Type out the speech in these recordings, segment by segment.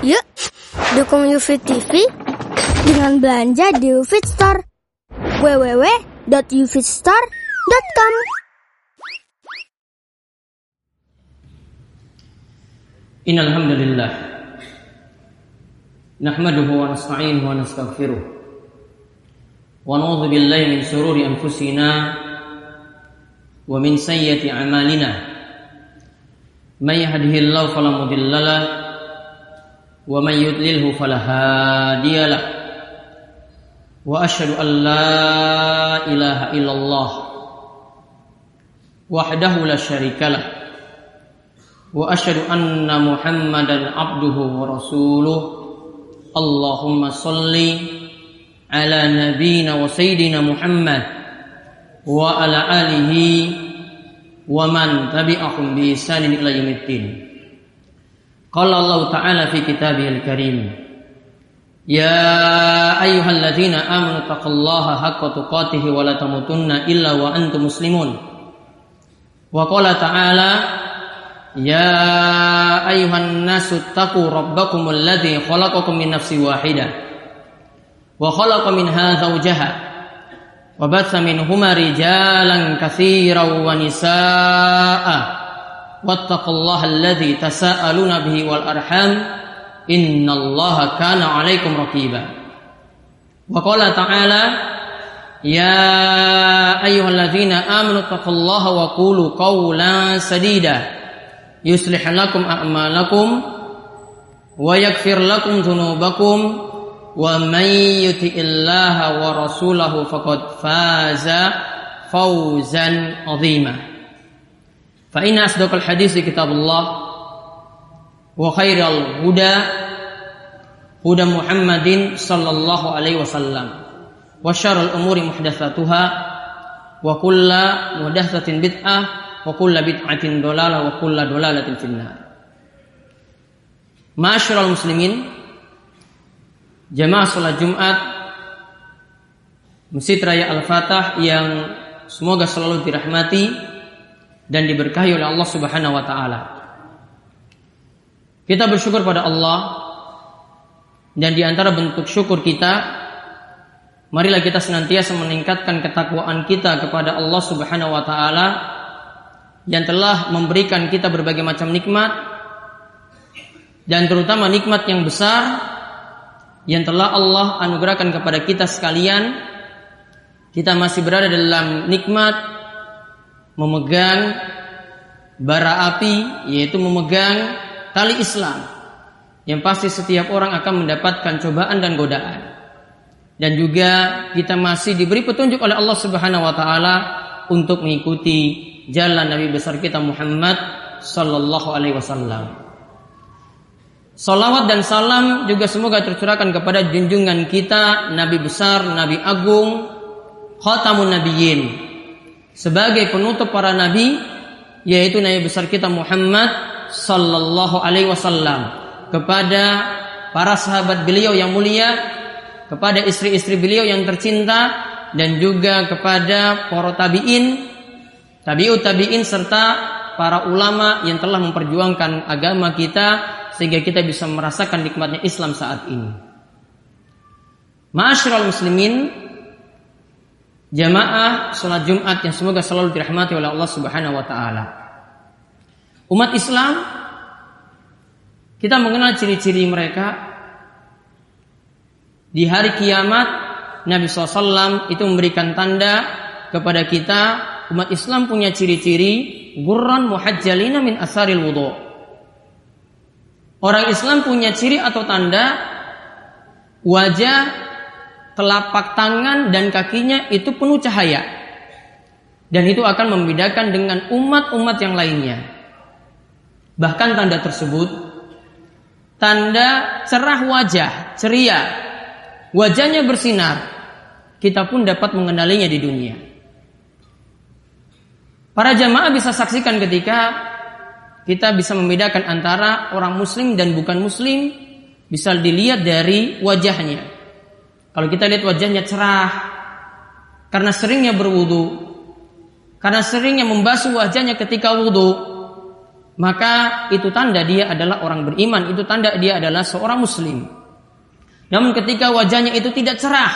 Yuk, dukung UFIT TV dengan belanja di UFIT Store. www.ufitstore.com Innal hamdalillah. Nahmaduhu wa nasta'inuhu wa nastaghfiruh. Wa na'udzu billahi min shururi anfusina wa min sayyiati a'malina. May yahdihillahu fala ومن يضلله فلا هادي له. وأشهد أن لا إله إلا الله وحده لا شريك له. وأشهد أن محمدا عبده ورسوله. اللهم صل على نبينا وسيدنا محمد وعلى آله ومن تبعهم بإحسان إلى يوم الدين. Qala Allah Ta'ala fi kitabihil karim Ya ayyuhalladzina amanu taqullaha haqqa tuqatih wa la tamutunna illa wa antum muslimun. Wa qala ta'ala Ya ayuhan nasu taqu rabbakumul ladzi khalaqakum min nafsin wahidah wa khalaqa minha zawjaha wa batha minhuma rijalan wa واتقوا الله الذي تساءلون به والأرحام إن الله كان عليكم رقيبا. وقال تعالى يا أيها الذين آمنوا اتقوا الله وقولوا قولا سديدا. يصلح لكم أعمالكم ويغفر لكم ذنوبكم ومن يطع الله ورسوله فقد فاز فوزا عظيما. فإن أصدق الحديث كتاب الله وخير الهدى هدى محمد صلى الله عليه وسلم وشر الأمور محدثاتها وكل محدثة بدعة wa kulla bid'atin dolalah wa kulla dolalatin finnar. Ma'asyiral muslimin, jamaah salat Jumat Masjid Raya Al-Fatah yang semoga selalu dirahmati dan diberkahi oleh Allah Subhanahu wa taala. Kita bersyukur pada Allah dan di antara bentuk syukur kita marilah kita senantiasa meningkatkan ketakwaan kita kepada Allah Subhanahu wa taala yang telah memberikan kita berbagai macam nikmat dan terutama nikmat yang besar yang telah Allah anugerahkan kepada kita sekalian kita masih berada dalam nikmat memegang bara api yaitu memegang tali Islam yang pasti setiap orang akan mendapatkan cobaan dan godaan dan juga kita masih diberi petunjuk oleh Allah Subhanahu wa taala untuk mengikuti jalan Nabi besar kita Muhammad sallallahu alaihi wasallam. Salawat dan salam juga semoga tercurahkan kepada junjungan kita Nabi besar, Nabi agung, Khatamun Nabiyyin. Sebagai penutup para nabi yaitu Nabi besar kita Muhammad sallallahu alaihi wasallam kepada para sahabat beliau yang mulia, kepada istri-istri beliau yang tercinta dan juga kepada para tabi'in tabi'ut tabi'in serta para ulama yang telah memperjuangkan agama kita sehingga kita bisa merasakan nikmatnya Islam saat ini. Ma'asyiral muslimin, jamaah salat Jumat yang semoga selalu dirahmati oleh Allah Subhanahu wa taala. Umat Islam kita mengenal ciri-ciri mereka di hari kiamat Nabi SAW itu memberikan tanda kepada kita umat Islam punya ciri-ciri gurran muhajjalina min asaril wudhu. Orang Islam punya ciri atau tanda wajah, telapak tangan dan kakinya itu penuh cahaya. Dan itu akan membedakan dengan umat-umat yang lainnya. Bahkan tanda tersebut tanda cerah wajah, ceria. Wajahnya bersinar. Kita pun dapat mengenalinya di dunia. Para jamaah bisa saksikan ketika kita bisa membedakan antara orang muslim dan bukan muslim bisa dilihat dari wajahnya. Kalau kita lihat wajahnya cerah karena seringnya berwudu, karena seringnya membasuh wajahnya ketika wudu, maka itu tanda dia adalah orang beriman, itu tanda dia adalah seorang muslim. Namun ketika wajahnya itu tidak cerah,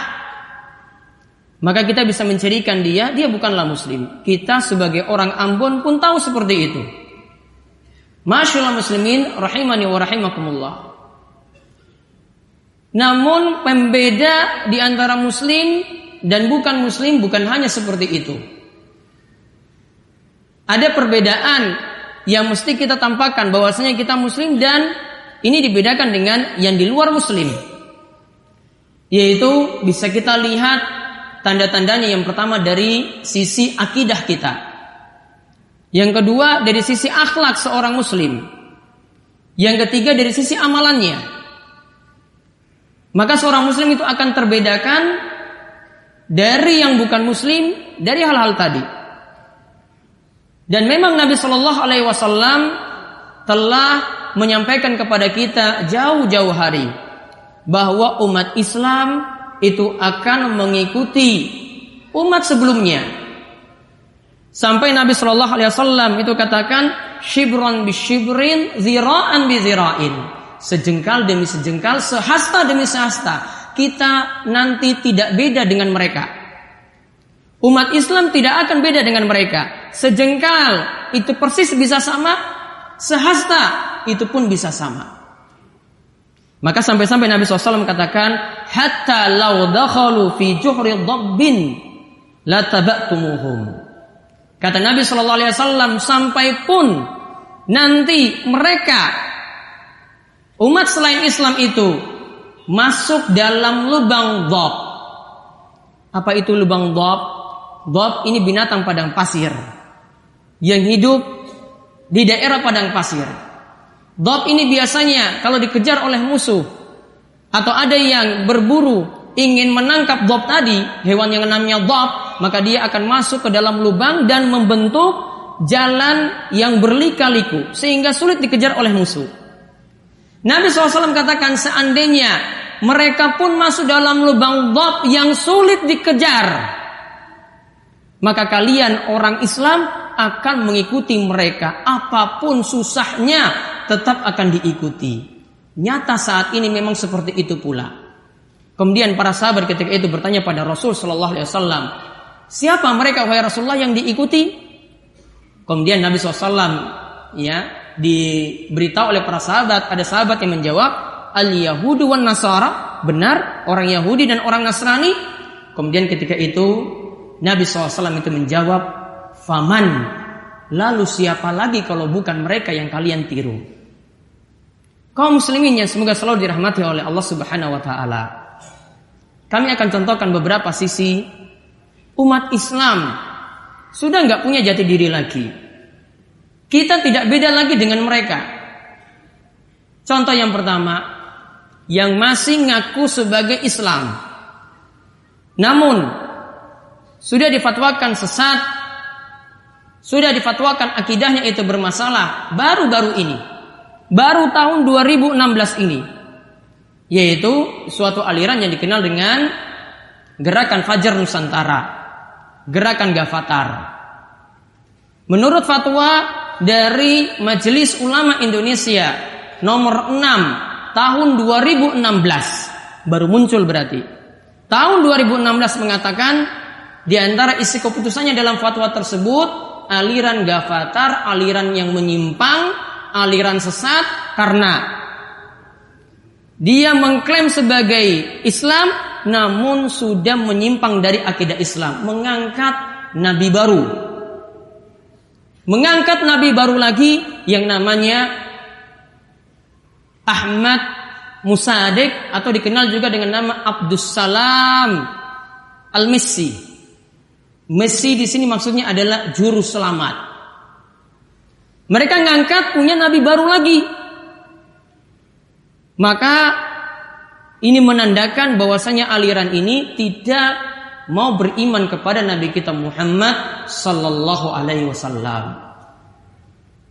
maka kita bisa mencirikan dia, dia bukanlah muslim. Kita sebagai orang Ambon pun tahu seperti itu. Masyaallah muslimin rahimani wa rahimakumullah. Namun pembeda di antara muslim dan bukan muslim bukan hanya seperti itu. Ada perbedaan yang mesti kita tampakkan bahwasanya kita muslim dan ini dibedakan dengan yang di luar muslim. Yaitu bisa kita lihat tanda-tandanya yang pertama dari sisi akidah kita. Yang kedua dari sisi akhlak seorang muslim. Yang ketiga dari sisi amalannya. Maka seorang muslim itu akan terbedakan dari yang bukan muslim dari hal-hal tadi. Dan memang Nabi Shallallahu Alaihi Wasallam telah menyampaikan kepada kita jauh-jauh hari bahwa umat Islam itu akan mengikuti umat sebelumnya. Sampai Nabi Shallallahu Alaihi Wasallam itu katakan shibron bi shibrin, ziraan bi zirain sejengkal demi sejengkal, sehasta demi sehasta. Kita nanti tidak beda dengan mereka. Umat Islam tidak akan beda dengan mereka. Sejengkal itu persis bisa sama, sehasta itu pun bisa sama. Maka sampai-sampai Nabi SAW katakan, hatta lau dakhalu fi juhri dhabbin la taba'tumuhum. Kata Nabi Shallallahu Alaihi Wasallam sampai pun nanti mereka Umat selain Islam itu masuk dalam lubang dob. Apa itu lubang dob? Dob ini binatang padang pasir yang hidup di daerah padang pasir. Dob ini biasanya kalau dikejar oleh musuh atau ada yang berburu ingin menangkap dob tadi, hewan yang namanya dob, maka dia akan masuk ke dalam lubang dan membentuk jalan yang berlika-liku sehingga sulit dikejar oleh musuh. Nabi SAW katakan seandainya mereka pun masuk dalam lubang dob yang sulit dikejar. Maka kalian orang Islam akan mengikuti mereka. Apa pun susahnya tetap akan diikuti. Nyata saat ini memang seperti itu pula. Kemudian para sahabat ketika itu bertanya pada Rasul Shallallahu Alaihi Wasallam, siapa mereka wahai Rasulullah yang diikuti? Kemudian Nabi SAW ya diberitahu oleh para sahabat, ada sahabat yang menjawab, al Yahudu wan Nasara, benar orang Yahudi dan orang Nasrani. Kemudian ketika itu Nabi SAW itu menjawab, faman, lalu siapa lagi kalau bukan mereka yang kalian tiru? Kaum muslimin yang semoga selalu dirahmati oleh Allah Subhanahu wa taala. Kami akan contohkan beberapa sisi umat Islam sudah nggak punya jati diri lagi. Kita tidak beda lagi dengan mereka. Contoh yang pertama, yang masih ngaku sebagai Islam. Namun sudah difatwakan sesat, sudah difatwakan akidahnya itu bermasalah baru-baru ini. Baru tahun 2016 ini. Yaitu suatu aliran yang dikenal dengan Gerakan Fajar Nusantara. Gerakan Gafatar. Menurut fatwa dari Majelis Ulama Indonesia nomor 6 tahun 2016 baru muncul berarti. Tahun 2016 mengatakan di antara isi keputusannya dalam fatwa tersebut aliran gafatar, aliran yang menyimpang, aliran sesat karena dia mengklaim sebagai Islam namun sudah menyimpang dari akidah Islam, mengangkat nabi baru mengangkat nabi baru lagi yang namanya Ahmad Musadik atau dikenal juga dengan nama Abdus Salam Al-Missi. Messi di sini maksudnya adalah juru selamat. Mereka ngangkat punya nabi baru lagi. Maka ini menandakan bahwasanya aliran ini tidak mau beriman kepada Nabi kita Muhammad sallallahu alaihi wasallam.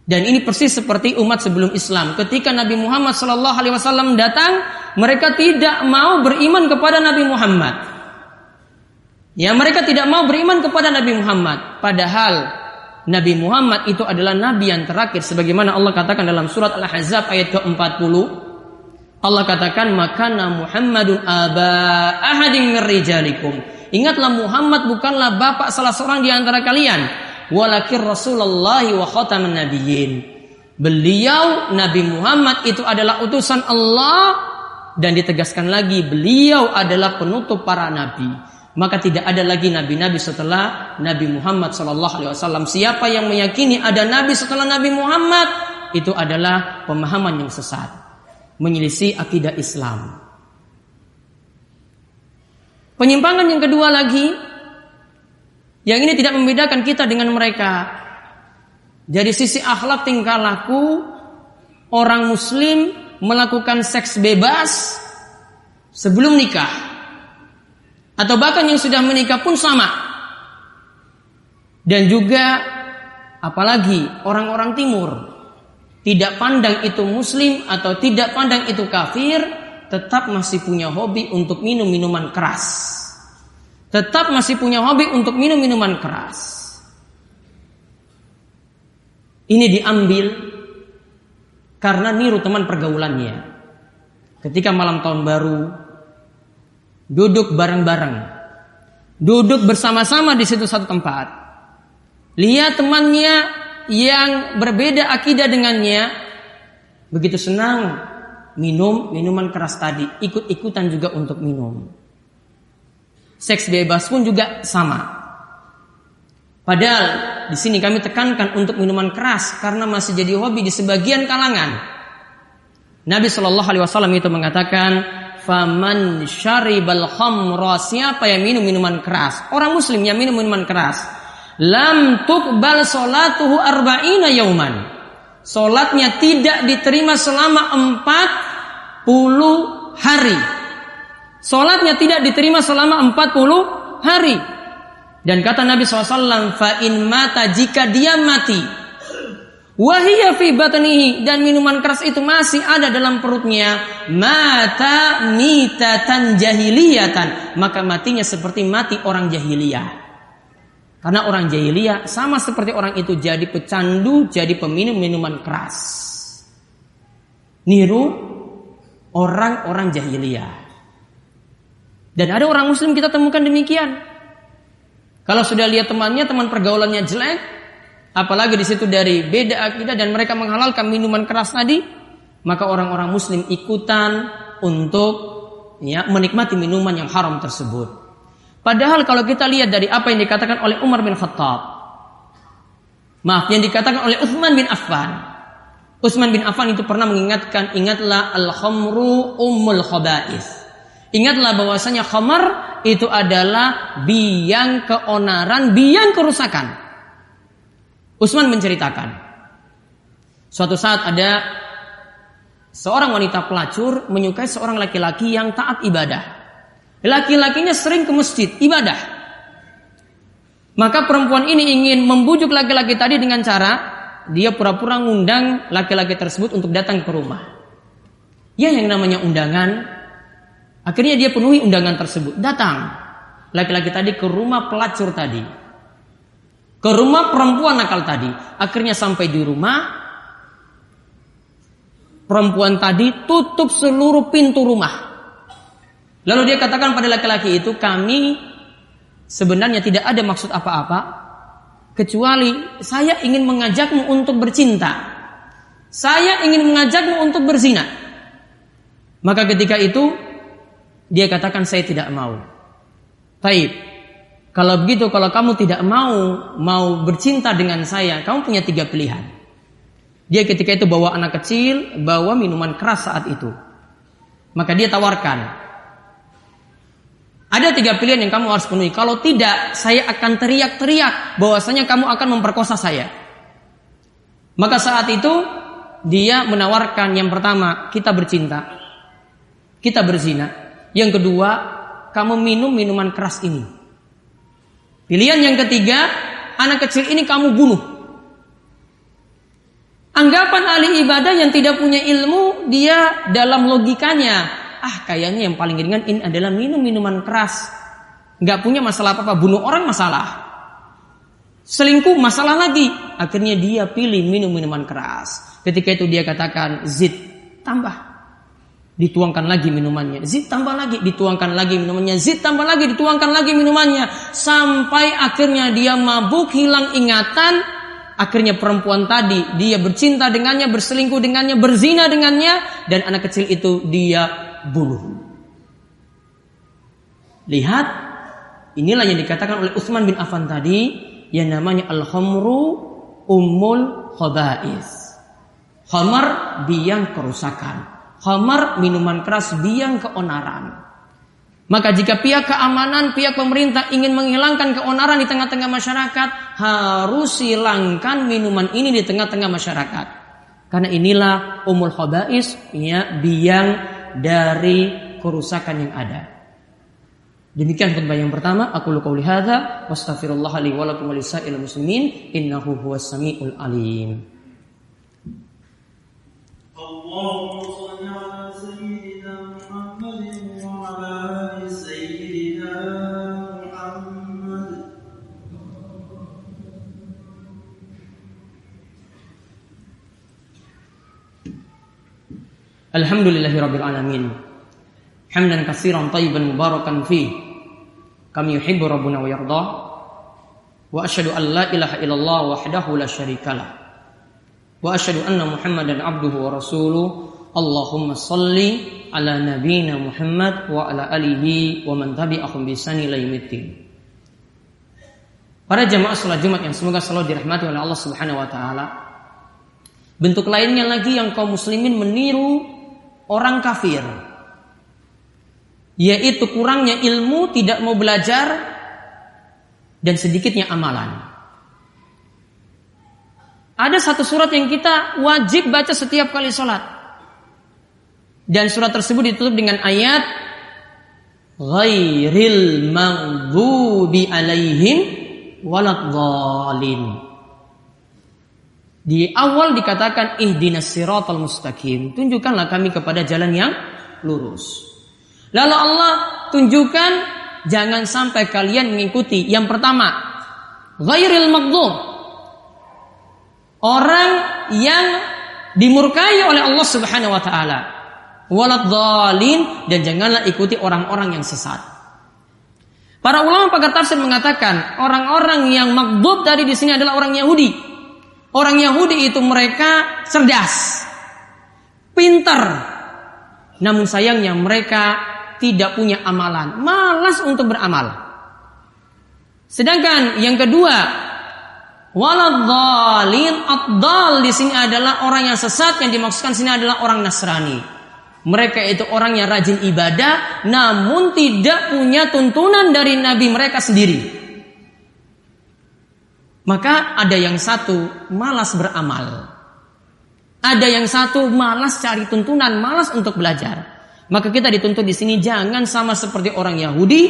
Dan ini persis seperti umat sebelum Islam. Ketika Nabi Muhammad sallallahu alaihi wasallam datang, mereka tidak mau beriman kepada Nabi Muhammad. Ya, mereka tidak mau beriman kepada Nabi Muhammad. Padahal Nabi Muhammad itu adalah nabi yang terakhir sebagaimana Allah katakan dalam surat Al-Ahzab ayat ke-40 Allah katakan makana Muhammadun aba ahadin rijalikum ingatlah Muhammad bukanlah bapak salah seorang di antara kalian. Walakin Rasulullah wa khataman nabiyyin. Beliau Nabi Muhammad itu adalah utusan Allah. Dan ditegaskan lagi beliau adalah penutup para nabi. Maka tidak ada lagi nabi-nabi setelah Nabi Muhammad Sallallahu Alaihi Wasallam. Siapa yang meyakini ada nabi setelah Nabi Muhammad itu adalah pemahaman yang sesat, menyelisih akidah Islam. Penyimpangan yang kedua lagi, yang ini tidak membedakan kita dengan mereka. Dari sisi akhlak tingkah laku, orang Muslim melakukan seks bebas sebelum nikah atau bahkan yang sudah menikah pun sama. Dan juga apalagi orang-orang timur tidak pandang itu muslim atau tidak pandang itu kafir, tetap masih punya hobi untuk minum minuman keras. Tetap masih punya hobi untuk minum minuman keras. Ini diambil karena niru teman pergaulannya. Ketika malam tahun baru, duduk bareng-bareng, duduk bersama-sama di situ satu tempat. Lihat temannya yang berbeda akidah dengannya, begitu senang minum minuman keras tadi, ikut-ikutan juga untuk minum. Seks bebas pun juga sama. Padahal di sini kami tekankan untuk minuman keras karena masih jadi hobi di sebagian kalangan. Nabi Shallallahu Alaihi Wasallam itu mengatakan, faman syaribal khamra siapa yang minum minuman keras orang muslim yang minum minuman keras lam tuqbal salatuhu arba'ina yauman salatnya tidak diterima selama 40 hari salatnya tidak diterima selama 40 hari dan kata Nabi SAW fa in mata jika dia mati Wahia fi dan minuman keras itu masih ada dalam perutnya. Mata mitatan jahiliyatan. Maka matinya seperti mati orang jahiliyah. Karena orang jahiliyah sama seperti orang itu jadi pecandu, jadi peminum minuman keras. Niru orang-orang jahiliyah. Dan ada orang muslim kita temukan demikian. Kalau sudah lihat temannya, teman pergaulannya jelek, apalagi di situ dari beda akidah dan mereka menghalalkan minuman keras tadi, maka orang-orang muslim ikutan untuk ya menikmati minuman yang haram tersebut. Padahal kalau kita lihat dari apa yang dikatakan oleh Umar bin Khattab, maaf yang dikatakan oleh Uthman bin Affan, Utsman bin Affan itu pernah mengingatkan, ingatlah al-khamru ummul khaba'is. Ingatlah bahwasanya khamar itu adalah biang keonaran, biang kerusakan. Utsman menceritakan, suatu saat ada seorang wanita pelacur menyukai seorang laki-laki yang taat ibadah. Laki-lakinya sering ke masjid ibadah. Maka perempuan ini ingin membujuk laki-laki tadi dengan cara dia pura-pura ngundang laki-laki tersebut untuk datang ke rumah. Ya yang namanya undangan, akhirnya dia penuhi undangan tersebut. Datang laki-laki tadi ke rumah pelacur tadi ke rumah perempuan nakal tadi. Akhirnya sampai di rumah, perempuan tadi tutup seluruh pintu rumah. Lalu dia katakan pada laki-laki itu, kami sebenarnya tidak ada maksud apa-apa, kecuali saya ingin mengajakmu untuk bercinta. Saya ingin mengajakmu untuk berzina. Maka ketika itu, dia katakan saya tidak mau. Taib, kalau begitu, kalau kamu tidak mau mau bercinta dengan saya, kamu punya tiga pilihan. Dia ketika itu bawa anak kecil, bawa minuman keras saat itu. Maka dia tawarkan. Ada tiga pilihan yang kamu harus penuhi. Kalau tidak, saya akan teriak-teriak bahwasanya kamu akan memperkosa saya. Maka saat itu dia menawarkan yang pertama, kita bercinta. Kita berzina. Yang kedua, kamu minum minuman keras ini. Pilihan yang ketiga, anak kecil ini kamu bunuh. Anggapan ahli ibadah yang tidak punya ilmu, dia dalam logikanya, ah kayaknya yang paling ringan ini adalah minum minuman keras. Nggak punya masalah apa-apa, bunuh orang masalah. Selingkuh masalah lagi. Akhirnya dia pilih minum minuman keras. Ketika itu dia katakan zid tambah. Dituangkan lagi minumannya. Zid tambah lagi. Dituangkan lagi minumannya. Zid tambah lagi. Dituangkan lagi minumannya. Sampai akhirnya dia mabuk hilang ingatan. Akhirnya perempuan tadi dia bercinta dengannya, berselingkuh dengannya, berzina dengannya. Dan anak kecil itu dia bunuh. Lihat, inilah yang dikatakan oleh Utsman bin Affan tadi yang namanya al-khamru ummul khaba'is. Khamar biang kerusakan. Khamar minuman keras biang keonaran. Maka jika pihak keamanan, pihak pemerintah ingin menghilangkan keonaran di tengah-tengah masyarakat, harus hilangkan minuman ini di tengah-tengah masyarakat. Karena inilah umul khabais, ya, biang dari kerusakan yang ada. Demikian khutbah yang pertama, aku qauli hadza wastaghfirullah li wa lakum muslimin innahu huwas samiul alim. Allahumma Alhamdulillahi rabbil alamin. Hamdan katsiran tayyiban mubarakan fih. Kami yuhibbu rabbuna wa yarda. Wa asyhadu an la ilaha illallah wahdahu la syarikalah. Wa asyhadu anna muhammadan abduhu wa rasuluh. Allahumma salli ala nabiyina Muhammad wa ala alihi wa man tabi'ahum bi sani la Para jamaah salat Jumat yang semoga selalu dirahmati oleh Allah Subhanahu wa taala. Bentuk lainnya lagi yang kaum muslimin meniru orang kafir yaitu kurangnya ilmu, tidak mau belajar, dan sedikitnya amalan. Ada satu surat yang kita wajib baca setiap kali sholat. Dan surat tersebut ditutup dengan ayat Ghairil maghdubi alaihim waladhalin. Di awal dikatakan ihdinas siratal mustaqim. Tunjukkanlah kami kepada jalan yang lurus. Lalu Allah tunjukkan jangan sampai kalian mengikuti. Yang pertama, ghairil maghdub. Orang yang dimurkai oleh Allah Subhanahu wa taala. Walad dan janganlah ikuti orang-orang yang sesat. Para ulama pakar tafsir mengatakan orang-orang yang maghdub tadi di sini adalah orang Yahudi. Orang Yahudi itu mereka cerdas, pintar, namun sayangnya mereka tidak punya amalan, malas untuk beramal. Sedangkan yang kedua, waladhalin abdal di sini adalah orang yang sesat yang dimaksudkan sini adalah orang Nasrani. Mereka itu orang yang rajin ibadah namun tidak punya tuntunan dari nabi mereka sendiri. Maka ada yang satu malas beramal. Ada yang satu malas cari tuntunan, malas untuk belajar. Maka kita dituntut di sini jangan sama seperti orang Yahudi,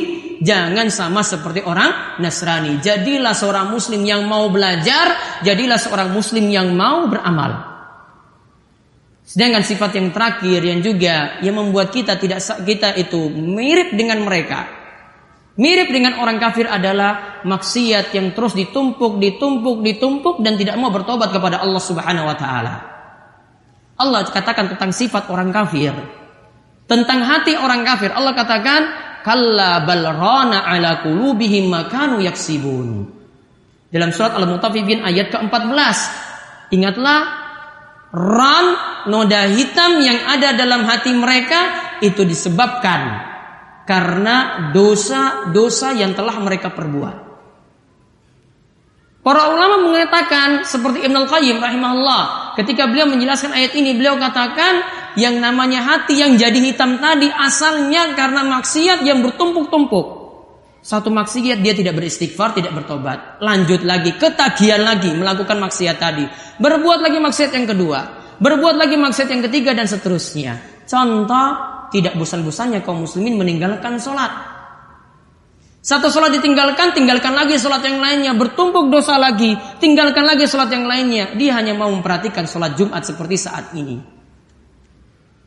jangan sama seperti orang Nasrani. Jadilah seorang muslim yang mau belajar, jadilah seorang muslim yang mau beramal. Sedangkan sifat yang terakhir yang juga yang membuat kita tidak kita itu mirip dengan mereka. Mirip dengan orang kafir adalah maksiat yang terus ditumpuk, ditumpuk, ditumpuk dan tidak mau bertobat kepada Allah Subhanahu wa taala. Allah katakan tentang sifat orang kafir, tentang hati orang kafir Allah katakan kalla bal rana ala qulubihim makanu yaksibun. Dalam surat Al-Mutaffifin ayat ke-14. Ingatlah ran noda hitam yang ada dalam hati mereka itu disebabkan karena dosa-dosa yang telah mereka perbuat. Para ulama mengatakan seperti Ibn Al-Qayyim rahimahullah ketika beliau menjelaskan ayat ini beliau katakan yang namanya hati yang jadi hitam tadi asalnya karena maksiat yang bertumpuk-tumpuk. Satu maksiat dia tidak beristighfar, tidak bertobat. Lanjut lagi, ketagihan lagi melakukan maksiat tadi. Berbuat lagi maksiat yang kedua. Berbuat lagi maksiat yang ketiga dan seterusnya. Contoh, tidak bosan-bosannya kaum muslimin meninggalkan sholat. Satu sholat ditinggalkan, tinggalkan lagi sholat yang lainnya. Bertumpuk dosa lagi, tinggalkan lagi sholat yang lainnya. Dia hanya mau memperhatikan sholat Jumat seperti saat ini.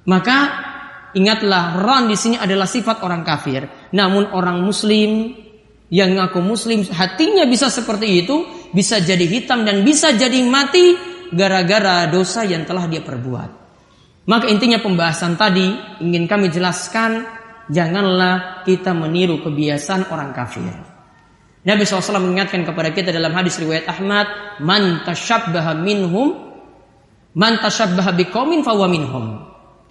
Maka ingatlah ron di sini adalah sifat orang kafir. Namun orang muslim yang ngaku muslim hatinya bisa seperti itu, bisa jadi hitam dan bisa jadi mati gara-gara dosa yang telah dia perbuat. Maka intinya pembahasan tadi ingin kami jelaskan janganlah kita meniru kebiasaan orang kafir. Nabi SAW mengingatkan kepada kita dalam hadis riwayat Ahmad, "Man tashabbaha minhum, man tashabbaha biqaumin fahuwa minhum."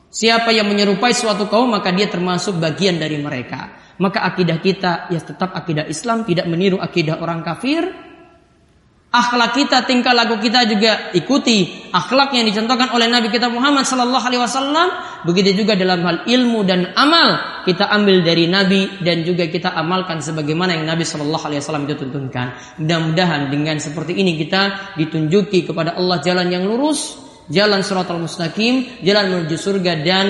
Siapa yang menyerupai suatu kaum maka dia termasuk bagian dari mereka. Maka akidah kita ya tetap akidah Islam, tidak meniru akidah orang kafir, akhlak kita, tingkah laku kita juga ikuti akhlak yang dicontohkan oleh Nabi kita Muhammad Sallallahu Alaihi Wasallam. Begitu juga dalam hal ilmu dan amal kita ambil dari Nabi dan juga kita amalkan sebagaimana yang Nabi Sallallahu Alaihi Wasallam itu tuntunkan. Mudah-mudahan dengan seperti ini kita ditunjuki kepada Allah jalan yang lurus, jalan suratul mustaqim, jalan menuju surga dan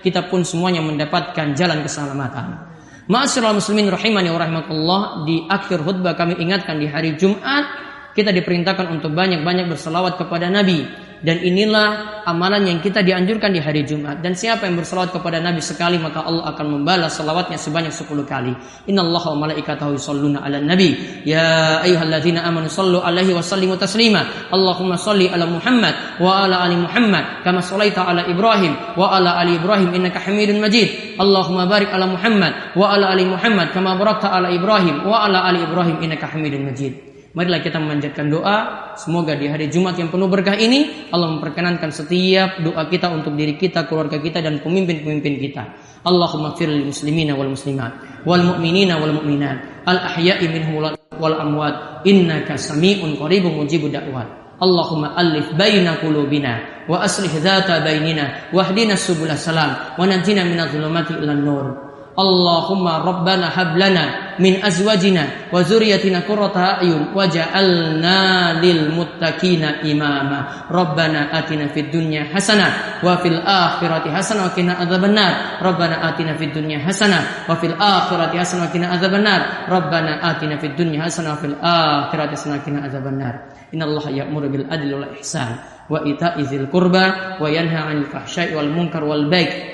kita pun semuanya mendapatkan jalan keselamatan. Ma'asyiral muslimin rahimani wa rahimakumullah di akhir khutbah kami ingatkan di hari Jumat kita diperintahkan untuk banyak-banyak berselawat kepada Nabi. Dan inilah amalan yang kita dianjurkan di hari Jumat. Dan siapa yang berselawat kepada Nabi sekali maka Allah akan membalas selawatnya sebanyak 10 kali. Innallaha wa malaikatahu yusholluna ala nabi. Ya ayyuhalladzina amanu sallu alaihi wa sallimu taslima. Allahumma salli ala Muhammad wa ala ali Muhammad. Kama shallaita ala Ibrahim wa ala ali Ibrahim innaka Hamidun Majid. Allahumma barik ala Muhammad wa ala ali Muhammad. Kama barakta ala Ibrahim wa ala ali Ibrahim innaka Hamidun Majid Marilah kita memanjatkan doa. Semoga di hari Jumat yang penuh berkah ini Allah memperkenankan setiap doa kita untuk diri kita, keluarga kita dan pemimpin-pemimpin kita. Allahumma firil muslimina wal muslimat wal mu'minina wal mu'minat al ahya'i minhum wal amwat innaka sami'un qaribun mujibud da'wat. Allahumma alif baina qulubina wa aslih dhata bainina wahdina subul salam wa najina minadh dhulumati ilan nur. اللهم ربنا هب لنا من أزواجنا وذريتنا قرة أعين وجعلنا للمتقين إماما ربنا آتنا في الدنيا حسنة وفي الآخرة حسنة وقنا عذاب النار ربنا آتنا في الدنيا حسنة وفي الآخرة حسنة وقنا عذاب النار ربنا آتنا في الدنيا حسنة وفي الآخرة حسنة وقنا عذاب النار إن الله يأمر بالعدل والإحسان وإيتاء ذي القربى وينهى عن الفحشاء والمنكر والبغي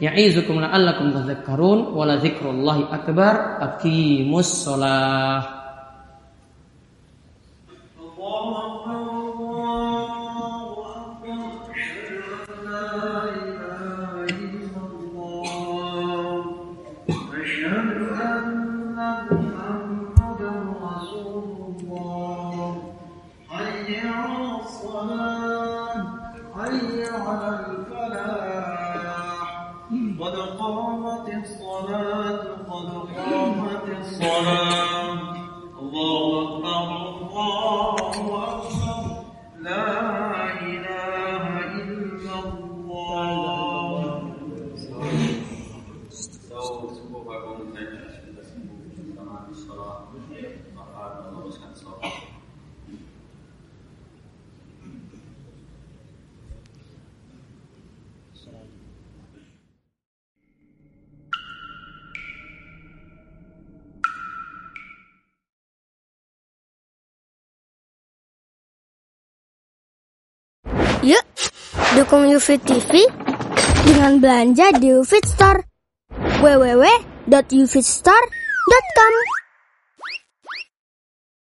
Ya'izukum la'allakum tadhakkarun wa la dzikrullahi akbar. Aqimus shalah. Dukung UFIT TV dengan belanja di UFIT Store. www.ufitstore.com